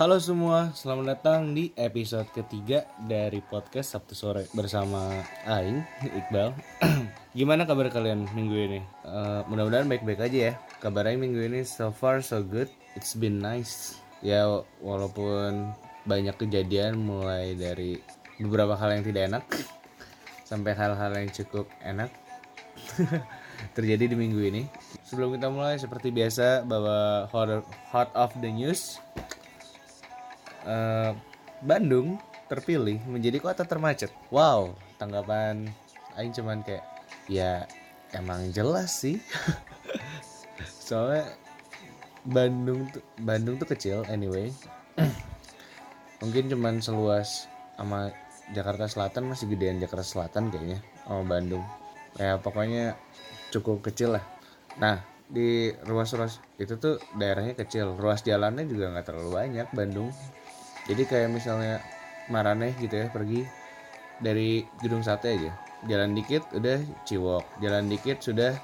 Halo semua, selamat datang di episode ketiga dari podcast Sabtu sore bersama Aing Iqbal. Gimana kabar kalian minggu ini? Eh, mudah-mudahan baik-baik aja ya. Kabar Aing minggu ini so far so good. It's been nice. Ya walaupun banyak kejadian mulai dari beberapa hal yang tidak enak sampai hal-hal yang cukup enak terjadi di minggu ini. Sebelum kita mulai seperti biasa bahwa hot of the news eh, Bandung terpilih menjadi kota termacet. Wow, tanggapan Aing cuman kayak ya emang jelas sih. Soalnya Bandung tuh Bandung tuh kecil anyway. Mungkin cuman seluas sama Jakarta Selatan masih gedean Jakarta Selatan kayaknya sama Bandung. Ya pokoknya cukup kecil lah. Nah di ruas-ruas itu tuh daerahnya kecil, ruas jalannya juga nggak terlalu banyak Bandung jadi kayak misalnya Maraneh gitu ya pergi dari gedung sate aja. Jalan dikit udah Ciwok. Jalan dikit sudah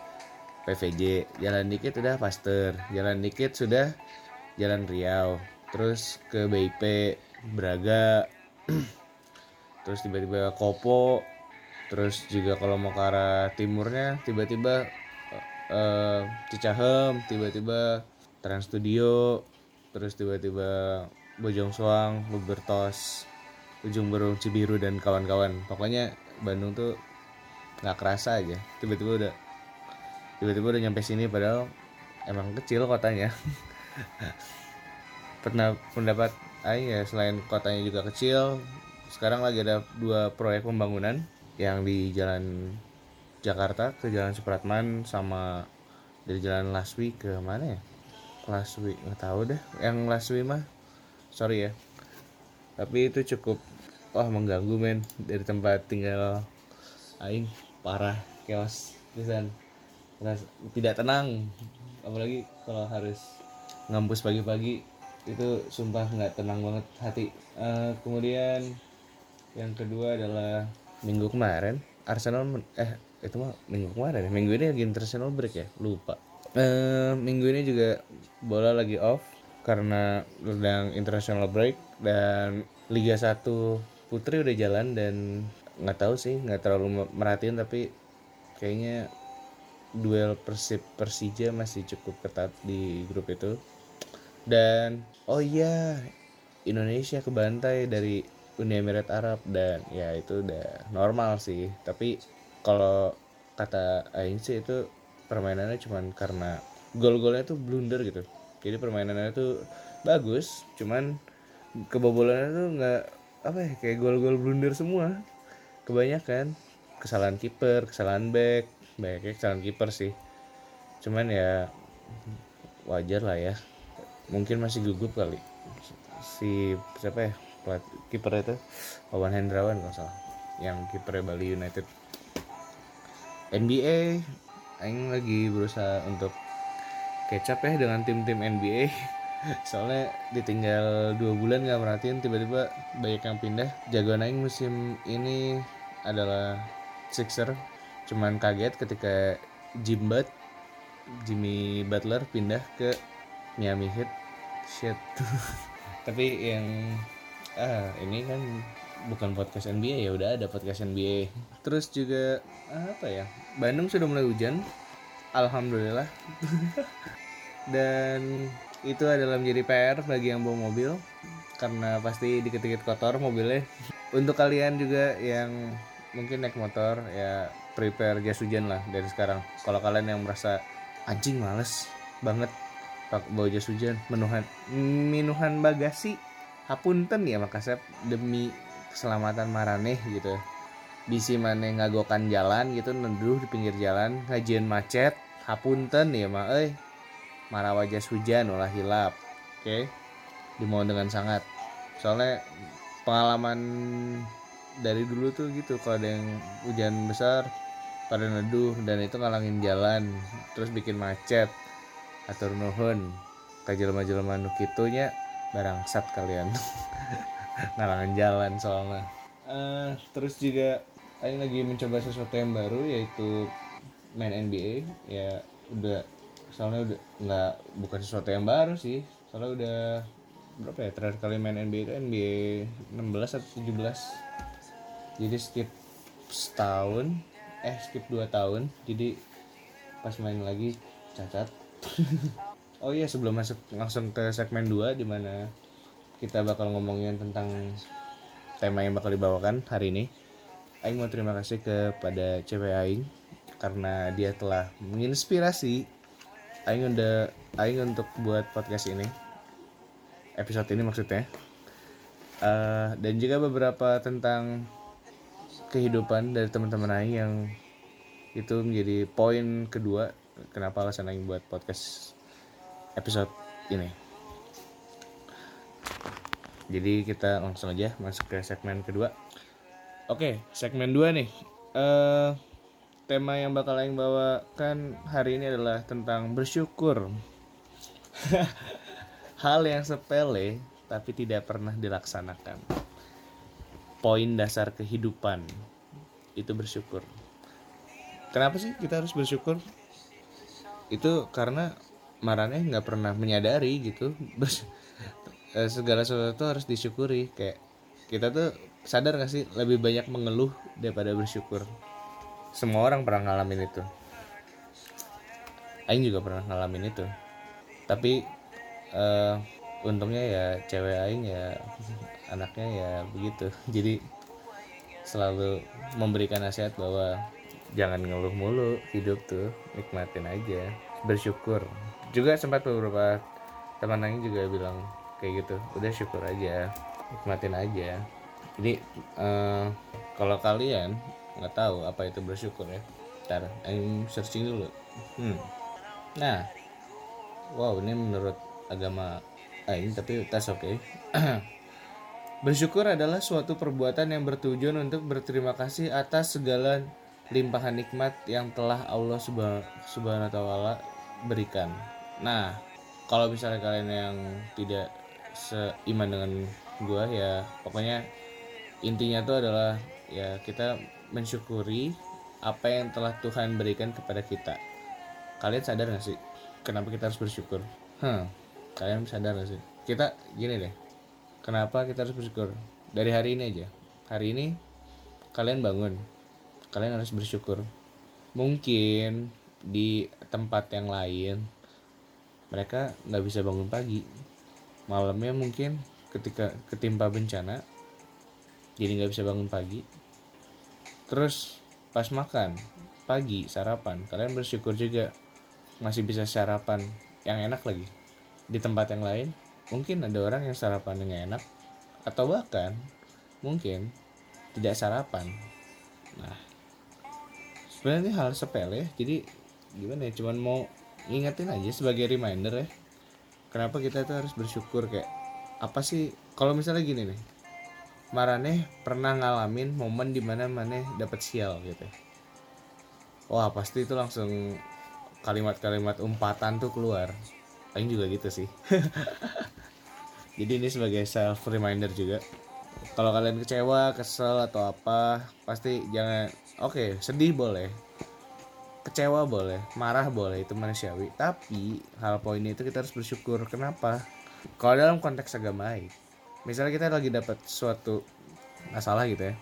PVJ jalan dikit udah Pasteur. Jalan dikit sudah Jalan Riau. Terus ke BIP Braga. Terus tiba-tiba Kopo. Terus juga kalau mau ke arah timurnya tiba-tiba eh Cicahem. Tiba-tiba Trans Studio. Terus tiba-tiba Bojong Soang, Lubertos, Ujung Berung, Cibiru dan kawan-kawan. Pokoknya Bandung tuh nggak kerasa aja. Tiba-tiba udah tiba-tiba udah nyampe sini padahal emang kecil kotanya. Pernah pendapat Aing ya selain kotanya juga kecil, sekarang lagi ada dua proyek pembangunan yang di Jalan Jakarta ke Jalan Supratman sama dari Jalan Laswi ke mana ya? Laswi nggak tahu deh. Yang Laswi mah sorry ya. Tapi itu cukup wah mengganggu men. Dari tempat tinggal aing parah chaos pisan. Tidak tenang. Apalagi kalau harus ngampus pagi-pagi itu sumpah nggak tenang banget hati. Eh, kemudian yang kedua adalah minggu kemarin Arsenal eh itu mah minggu kemarin ya. minggu ini lagi international break ya? Lupa. Eh, minggu ini juga bola lagi off karena sedang international break dan Liga 1 Putri udah jalan dan nggak tahu sih nggak terlalu me- merhatiin tapi kayaknya duel Persib Persija masih cukup ketat di grup itu. Dan oh iya Indonesia kebantai dari Uni Emirat Arab dan ya itu udah normal sih. Tapi kalau kata Aing sih itu permainannya cuman karena gol-golnya tuh blunder gitu jadi permainannya tuh bagus cuman kebobolannya tuh nggak apa ya kayak gol-gol blunder semua. Kebanyakan kesalahan kiper kesalahan back banyaknya kesalahan kiper sih. Cuman ya wajar lah ya. Mungkin masih gugup kali. Si siapa ya pelat kiper itu? Wawan Hendrawan kalau salah. Yang kipernya Bali United. NBA Aing lagi berusaha untuk kecap ya dengan tim-tim NBA soalnya ditinggal dua bulan nggak merhatiin tiba-tiba banyak yang pindah. Jagoan Aing musim ini adalah Sixer. Cuman kaget ketika Jimbat Jimmy Butler pindah ke Miami Heat. Shit. Tapi yang ah ini kan bukan podcast NBA ya udah ada podcast NBA terus juga ah, apa ya? Bandung sudah mulai hujan alhamdulillah. Dan itu adalah menjadi PR bagi yang bawa mobil karena pasti dikit-dikit kotor mobilnya. Untuk kalian juga yang mungkin naik motor ya prepare jas hujan lah dari sekarang. Kalau kalian yang merasa anjing males banget pak bawa jas hujan menuhan minuhan bagasi hapunten ya makasih demi keselamatan maraneh gitu bisi mana ngagokan jalan gitu neduh di pinggir jalan ngajian macet hapunten ya mah euy. Marah wajah hujan ulah hilap oke? Dimohon dengan sangat. Soalnya pengalaman dari dulu tuh gitu kalau ada yang hujan besar pada neduh dan itu ngalangin jalan terus bikin macet atur nuhun. Ka jelema-jelema nu kitunya barangsat kalian. Ngalangin jalan soalnya. Eh, terus juga Aing lagi mencoba sesuatu yang baru yaitu main NBA ya udah soalnya udah nggak bukan sesuatu yang baru sih. Soalnya udah berapa ya terakhir kali main NBA itu NBA 16 atau 17 jadi skip setahun eh skip dua tahun. Jadi pas main lagi cacat. Oh iya sebelum masuk langsung ke segmen 2 di mana kita bakal ngomongin tentang tema yang bakal dibawakan hari ini Aing mau terima kasih kepada cewek Aing karena dia telah menginspirasi Aing udah Aing untuk buat podcast ini. Episode ini maksudnya. Uh, dan juga beberapa tentang kehidupan dari teman-teman Aing yang itu menjadi poin kedua kenapa alasan Aing buat podcast episode ini. Jadi kita langsung aja masuk ke segmen kedua Oke, segmen 2 nih. Uh, tema yang bakal Aing bawakan hari ini adalah tentang bersyukur. Hal yang sepele tapi tidak pernah dilaksanakan. Poin dasar kehidupan itu bersyukur. Kenapa sih kita harus bersyukur? Itu karena marahnya nggak pernah menyadari gitu. Eh, segala sesuatu harus disyukuri kayak kita tuh sadar gak sih lebih banyak mengeluh daripada bersyukur? Semua orang pernah ngalamin itu. Aing juga pernah ngalamin itu. Tapi uh, untungnya ya cewek Aing ya anaknya ya begitu. Jadi selalu memberikan nasihat bahwa jangan ngeluh mulu hidup tuh nikmatin aja bersyukur. Juga sempat beberapa teman Aing juga bilang kayak gitu udah syukur aja nikmatin aja jadi uh, kalau kalian nggak tahu apa itu bersyukur ya ntar I'm searching dulu hmm. nah wow ini menurut agama lain tapi tas oke okay. bersyukur adalah suatu perbuatan yang bertujuan untuk berterima kasih atas segala limpahan nikmat yang telah Allah subhanahu taala berikan nah kalau misalnya kalian yang tidak seiman dengan gua ya pokoknya intinya itu adalah ya kita mensyukuri apa yang telah Tuhan berikan kepada kita. Kalian sadar gak sih kenapa kita harus bersyukur? Hmm, kalian sadar gak sih? Kita gini deh kenapa kita harus bersyukur? Dari hari ini aja. Hari ini kalian bangun. Kalian harus bersyukur. Mungkin di tempat yang lain mereka nggak bisa bangun pagi. Malamnya mungkin ketika ketimpa bencana jadi nggak bisa bangun pagi. Terus pas makan pagi sarapan kalian bersyukur juga masih bisa sarapan yang enak lagi. Di tempat yang lain mungkin ada orang yang sarapan yang enak atau bahkan mungkin tidak sarapan. Nah sebenarnya hal sepele jadi gimana ya cuman mau ingetin aja sebagai reminder ya kenapa kita itu harus bersyukur kayak apa sih kalau misalnya gini nih Marane pernah ngalamin momen di mana Mane dapat sial gitu. Wah pasti itu langsung kalimat-kalimat umpatan tuh keluar. Aing juga gitu sih. Jadi ini sebagai self reminder juga. Kalau kalian kecewa kesel atau apa pasti jangan oke okay, sedih boleh. Kecewa boleh marah boleh itu manusiawi. Tapi hal poin itu kita harus bersyukur. Kenapa? Kalau dalam konteks agama misalnya kita lagi dapat suatu masalah gitu ya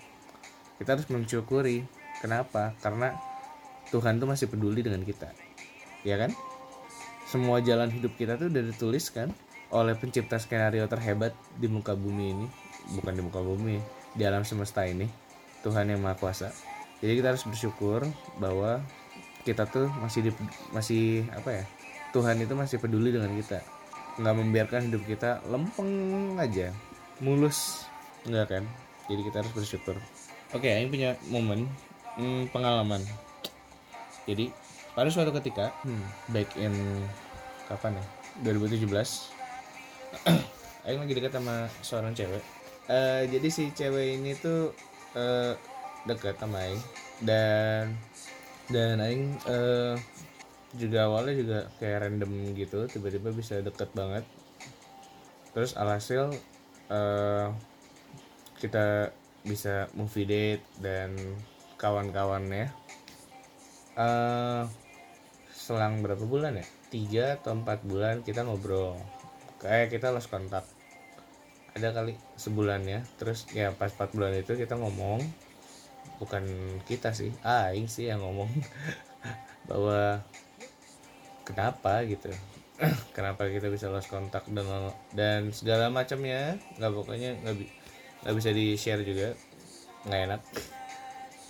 kita harus mensyukuri kenapa? Karena Tuhan tuh masih peduli dengan kita ya kan? Semua jalan hidup kita tuh udah dituliskan oleh pencipta skenario terhebat di muka bumi ini. Bukan di muka bumi di alam semesta ini. Tuhan yang maha kuasa. Jadi kita harus bersyukur bahwa kita tuh masih di, masih apa ya Tuhan itu masih peduli dengan kita. Nggak membiarkan hidup kita lempeng aja mulus. Enggak kan? Jadi kita harus bersyukur. Oke okay, ini punya momen hmm, pengalaman. Jadi pada suatu ketika hmm, back in kapan ya? 2017 Aing lagi dekat sama seorang cewek. Uh, jadi si cewek ini tuh uh, dekat sama Aing. Dan dan Aing uh, juga awalnya juga kayak random gitu tiba-tiba bisa deket banget. Terus alhasil uh, kita bisa movie date dan kawan-kawannya. Uh, selang berapa bulan ya? Tiga atau empat bulan kita ngobrol. Kayak kita lost kontak ada kali sebulannya terus ya pas 4 bulan itu kita ngomong. Bukan kita sih aing sih yang ngomong bahwa kenapa gitu kenapa kita bisa lost kontak dan dan segala macamnya nggak pokoknya nggak nggak bisa di share juga. Nggak enak.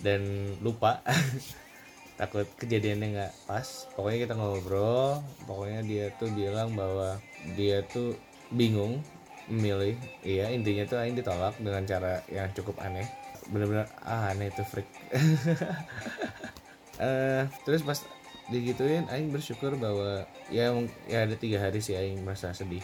Dan lupa. Takut kejadiannya nggak pas. Pokoknya kita ngobrol. Pokoknya dia tuh bilang bahwa dia tuh bingung memilih. Iya intinya tuh Aing ditolak dengan cara yang cukup aneh. Bener-bener ah, aneh itu freak. Uh, terus pas digituin Aing bersyukur bahwa ya ya ada tiga hari sih Aing merasa sedih.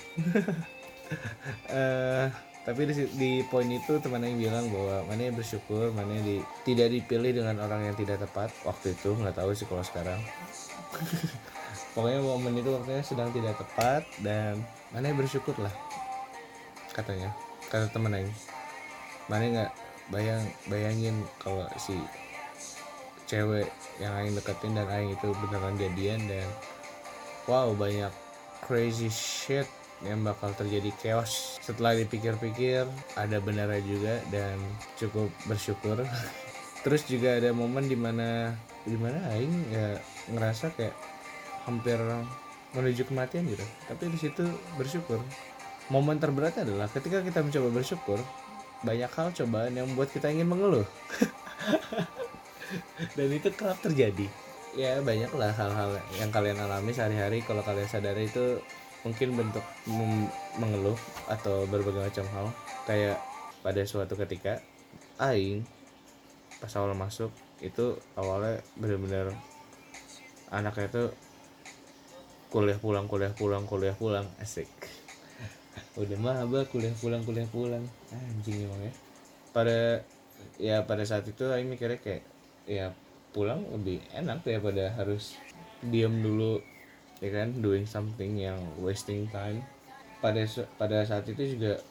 Uh, tapi di, di poin itu teman Aing bilang bahwa mana yang bersyukur mana yang di, tidak dipilih dengan orang yang tidak tepat. Waktu itu nggak tahu sih kalau sekarang. Pokoknya momen itu waktunya sedang tidak tepat dan mana yang bersyukur lah katanya kata temen aing. Mana nggak bayang bayangin kalau si cewek yang aing deketin dan aing itu beneran jadian dan wow banyak crazy shit yang bakal terjadi chaos. Setelah dipikir-pikir ada benarnya juga dan cukup bersyukur. Terus juga ada momen di mana di mana aing ya ngerasa kayak hampir menuju kematian gitu. Tapi di situ bersyukur. Momen terberat adalah ketika kita mencoba bersyukur banyak hal cobaan yang membuat kita ingin mengeluh dan itu kerap terjadi. Ya banyaklah hal-hal yang kalian alami sehari-hari. Kalau kalian sadari itu mungkin bentuk mengeluh atau berbagai macam hal. Kayak pada suatu ketika aing pas awal masuk itu awalnya benar-benar anaknya itu kuliah pulang kuliah pulang kuliah pulang. Asik. Udah mah abah kuliah pulang kuliah pulang. Anjing emang ya. Pada ya pada saat itu Aing mikirnya kayak ya pulang lebih enak daripada harus diam dulu ya kan? Doing something yang wasting time. Pada pada saat itu juga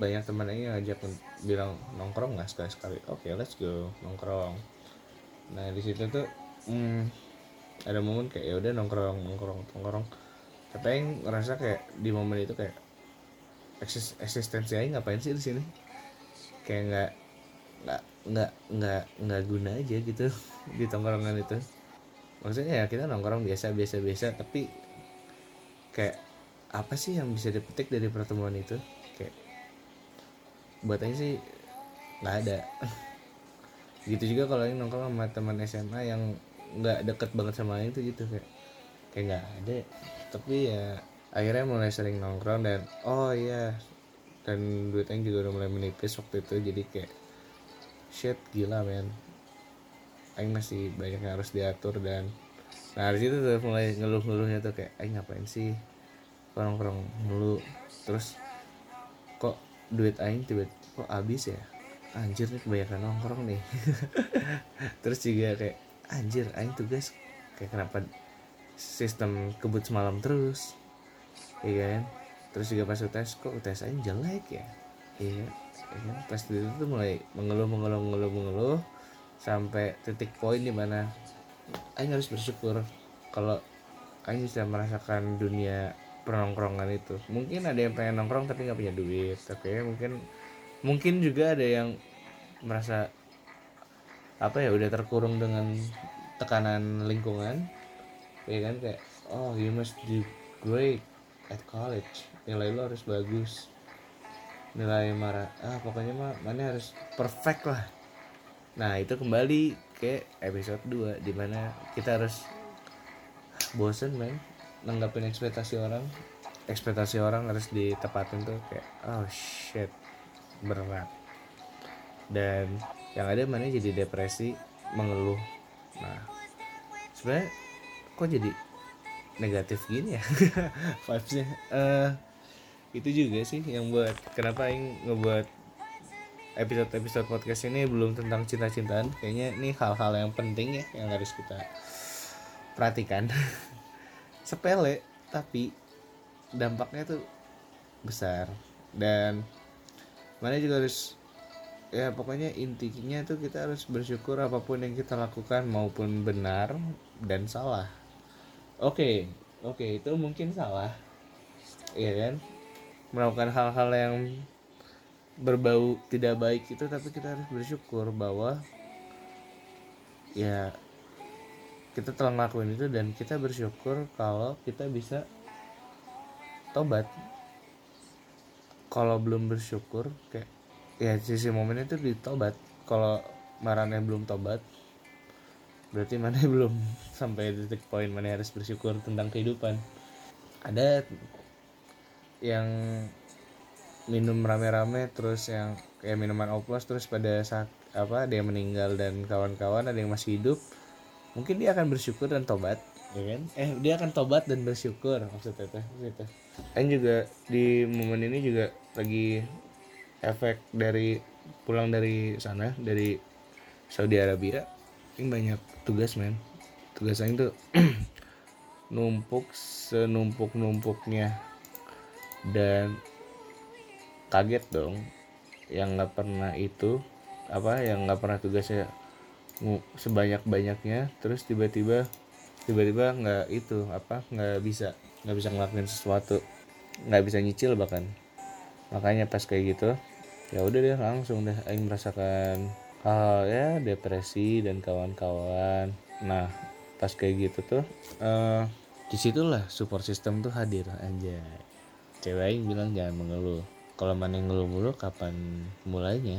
banyak teman yang ngajak bilang nongkrong nggak sekali sekali oke okay, let's go nongkrong. Nah di situ tuh hmm, ada momen kayak ya udah nongkrong nongkrong nongkrong. Tapi Aing ngerasa kayak di momen itu kayak eksis eksistensi aja ngapain sih di sini? Kayak nggak nggak nggak nggak nggak guna aja gitu di tongkrongan itu. Maksudnya ya kita nongkrong biasa biasa biasa tapi kayak apa sih yang bisa dipetik dari pertemuan itu? Kayak buat sih nggak ada. Gitu juga kalau yang nongkrong sama teman SMA yang nggak deket banget sama itu gitu kayak kayak nggak ada. Tapi ya akhirnya mulai sering nongkrong dan oh iya dan duitnya juga udah mulai menipis waktu itu jadi kayak shit gila men. Aing masih banyak yang harus diatur dan nah di situ tuh mulai ngeluh-ngeluhnya tuh kayak Aing ngapain sih? Nongkrong mulu. Terus kok duit Aing tiba kok habis ya? Anjir nih kebanyakan nongkrong nih. Terus juga kayak anjir Aing tugas kayak kenapa sistem kebut semalam terus? Iya kan? Terus juga pas UTS kok UTS aja jelek ya? Iya kan pas itu tuh mulai mengeluh mengeluh mengeluh mengeluh sampai titik poin di mana Aing harus bersyukur kalau Aing bisa merasakan dunia penongkrongan itu. Mungkin ada yang pengen nongkrong tapi nggak punya duit tapi mungkin mungkin juga ada yang merasa apa ya udah terkurung dengan tekanan lingkungan ya kan kayak oh you must do great at college. Nilai lo harus bagus nilai marah ah pokoknya mah mana harus perfect lah. Nah itu kembali ke episode 2 di mana kita harus bosen man nanggapin ekspektasi orang. Ekspektasi orang harus ditepatin tuh kayak oh shit berat. Dan yang ada mana jadi depresi mengeluh. Nah sebenarnya kok jadi negatif gini ya? Vibesnya uh, itu juga sih yang buat kenapa yang ngebuat episode-episode podcast ini belum tentang cinta-cintaan. Kayaknya ini hal-hal yang penting ya yang harus kita perhatikan. Sepele tapi dampaknya tuh besar. Dan mana juga harus ya pokoknya intinya tuh kita harus bersyukur apa pun yang kita lakukan maupun benar dan salah. Oke okay, oke okay, itu mungkin salah. Iya kan melakukan hal-hal yang berbau tidak baik itu tapi kita harus bersyukur bahwa ya kita telah ngelakuin itu dan kita bersyukur kalau kita bisa tobat. Kalau belum bersyukur kayak ya sisi momen itu ditobat. Kalau marahnya belum tobat berarti mana belum sampai titik poin mana harus bersyukur tentang kehidupan. Ada yang minum rame-rame terus yang kayak minuman oplos terus pada saat apa dia meninggal dan kawan-kawan ada yang masih hidup mungkin dia akan bersyukur dan tobat ya kan? Eh dia akan tobat dan bersyukur maksudnya teh gitu dan juga di momen ini juga lagi efek dari pulang dari sana dari Saudi Arabia ini banyak tugas men. Tugas saya itu numpuk senumpuk numpuknya dan kaget dong yang nggak pernah itu apa yang nggak pernah tugasnya sebanyak banyaknya terus tiba-tiba tiba-tiba nggak itu apa nggak bisa nggak bisa ngelakuin sesuatu nggak bisa nyicil bahkan. Makanya pas kayak gitu ya udah deh langsung deh Aing merasakan hal ya depresi dan kawan-kawan. Nah pas kayak gitu tuh uh, di situlah support system tuh hadir aja cewek Aing bilang jangan mengeluh. Kalau mana ngeluh mulu kapan mulainya?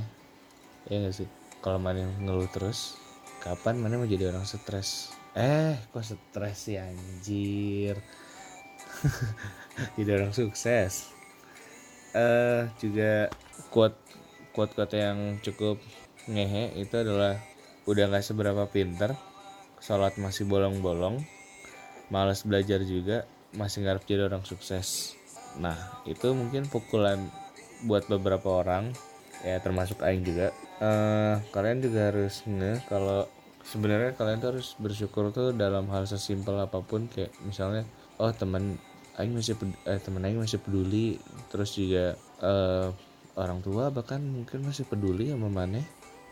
Ya gak sih? Kalau mana ngeluh terus kapan mana mau jadi orang stres? Eh kok stres sih anjir? Jadi orang sukses. Eh uh, juga quote quote quote yang cukup ngehe itu adalah udah gak seberapa pinter sholat masih bolong-bolong males belajar juga masih ngarep jadi orang sukses nah itu mungkin pukulan buat beberapa orang. Ya termasuk Aing juga. Uh, kalian juga harus nge kalau sebenarnya kalian tuh harus bersyukur tuh dalam hal sesimpel apa pun. Kayak misalnya oh teman Aing masih eh, teman Aing masih peduli. Terus juga uh, orang tua bahkan mungkin masih peduli sama mana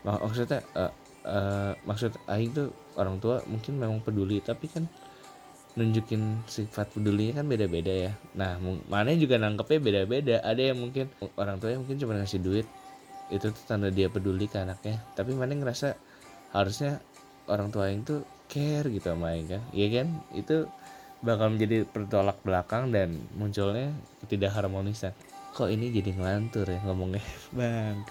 maksudnya uh, uh, maksud Aing tuh orang tua mungkin memang peduli. Tapi kan nunjukin sifat peduli kan beda-beda ya. Nah mana juga nangkepnya beda-beda. Ada yang mungkin orang tua yang mungkin cuma ngasih duit. Itu tuh tanda dia peduli ke anaknya. Tapi mana ngerasa harusnya orang tua yang tuh care gitu sama Aing kan. Iya kan? Itu bakal menjadi pertolak belakang dan munculnya ketidakharmonisan. Kok ini jadi ngelantur ya ngomongnya? Bang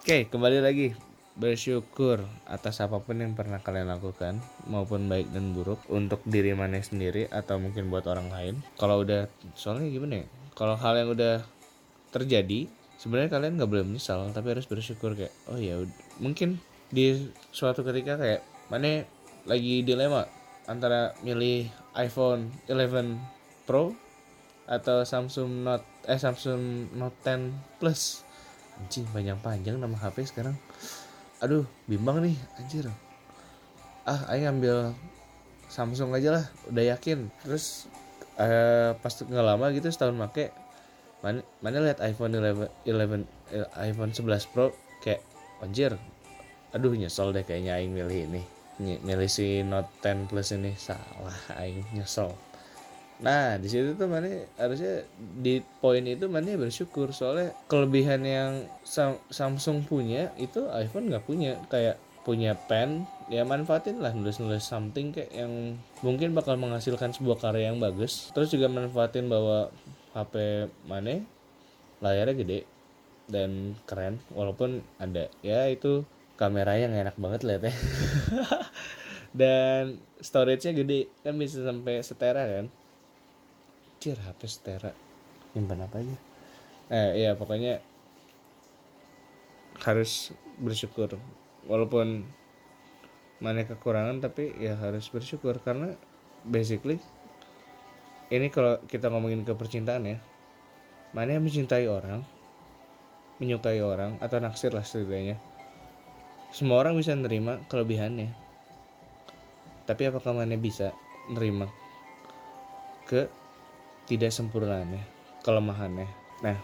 oke kembali lagi bersyukur atas apa pun yang pernah kalian lakukan maupun baik dan buruk untuk diri mana sendiri atau mungkin buat orang lain. Kalau udah soalnya gimana ya? Kalau hal yang udah terjadi sebenarnya kalian nggak boleh menyesal tapi harus bersyukur kayak oh ya mungkin di suatu ketika kayak mana lagi dilema antara milih iPhone 11 Pro atau Samsung Note eh Samsung Note 10 Plus. Anjing panjang-panjang nama HP sekarang aduh bimbang nih anjir. Ah ayo ambil Samsung aja lah udah yakin. Terus uh, pas nggak lama gitu setahun make mana mana lihat iPhone 11, 11 eh, iPhone 11 Pro? Kayak anjir. Aduh nyesel deh kayaknya aing milih ini. Milih si Note 10 Plus ini. Salah aing nyesel Nah di situ tuh mana harusnya di poin itu mana bersyukur. Soalnya kelebihan yang Samsung punya itu iPhone nggak punya. Kayak punya pen ya manfaatin lah nulis-nulis something kayak yang mungkin bakal menghasilkan sebuah karya yang bagus. Terus juga manfaatin bahwa HP mana layarnya gede dan keren. Walaupun ada ya itu kamera yang enak banget lihat ya. Dan storage-nya gede kan bisa sampai setera kan anjir HP setera nyimpan apa aja? Eh iya pokoknya harus bersyukur. Walaupun mana kekurangan tapi ya harus bersyukur. Karena basically ini kalau kita ngomongin ke percintaan ya mana yang mencintai orang menyukai orang atau naksir lah setidaknya semua orang bisa nerima kelebihannya. Tapi apakah mana bisa nerima ke tidak sempurnanya kelemahannya nah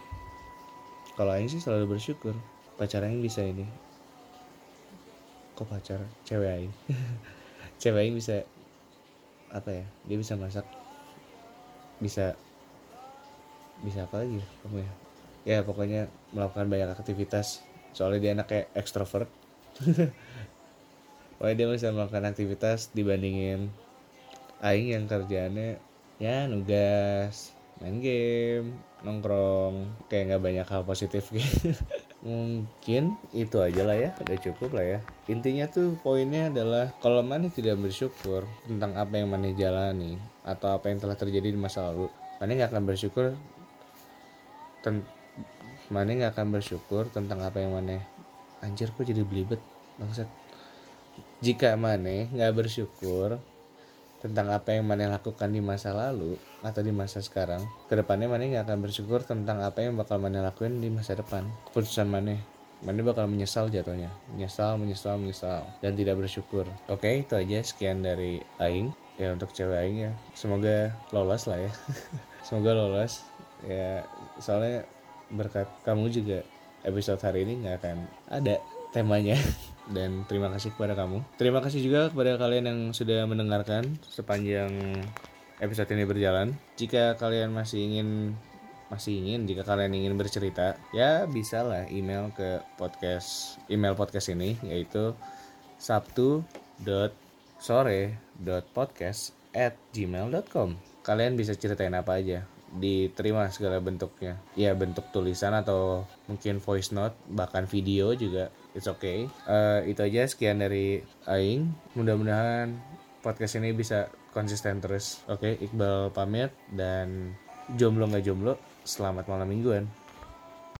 kalau Aing sih selalu bersyukur pacar Aing bisa ini. Kok pacar? Cewek Aing. Cewek Aing bisa apa ya dia bisa masak. Bisa bisa apa lagi kamu ya? Ya pokoknya melakukan banyak aktivitas. Soalnya dia anak kayak ekstrovert. Pokoknya dia bisa melakukan aktivitas dibandingin Aing yang kerjaannya ya nugas main game nongkrong kayak nggak banyak hal positif gitu. Mungkin itu aja lah ya udah cukup lah ya. Intinya tuh poinnya adalah kalau mana tidak bersyukur tentang apa yang mana jalani atau apa yang telah terjadi di masa lalu mana nggak akan bersyukur ten mana nggak akan bersyukur tentang apa yang mana anjir kok jadi belibet bangsat. Jika mana nggak bersyukur tentang apa yang mana lakukan di masa lalu atau di masa sekarang ke depannya mana nggak akan bersyukur tentang apa yang bakal mana lakuin di masa depan. Keputusan mana mana bakal menyesal jatuhnya. Menyesal menyesal menyesal. Dan tidak bersyukur. Oke itu aja sekian dari Aing. Ya untuk cewek Aing ya. Semoga lolos lah ya. Semoga lolos. Ya soalnya berkat kamu juga episode hari ini nggak akan ada temanya dan terima kasih kepada kamu. Terima kasih juga kepada kalian yang sudah mendengarkan sepanjang episode ini berjalan. Jika kalian masih ingin masih ingin jika kalian ingin bercerita ya bisa lah email ke podcast email podcast ini yaitu sabtu dot sore dot podcast at gmail.com kalian bisa ceritain apa aja diterima segala bentuknya ya bentuk tulisan atau mungkin voice note bahkan video juga it's okay. Uh, itu aja sekian dari Aing. Mudah-mudahan podcast ini bisa konsisten terus. Oke okay, Iqbal pamit dan jomblo nggak jomblo selamat malam mingguan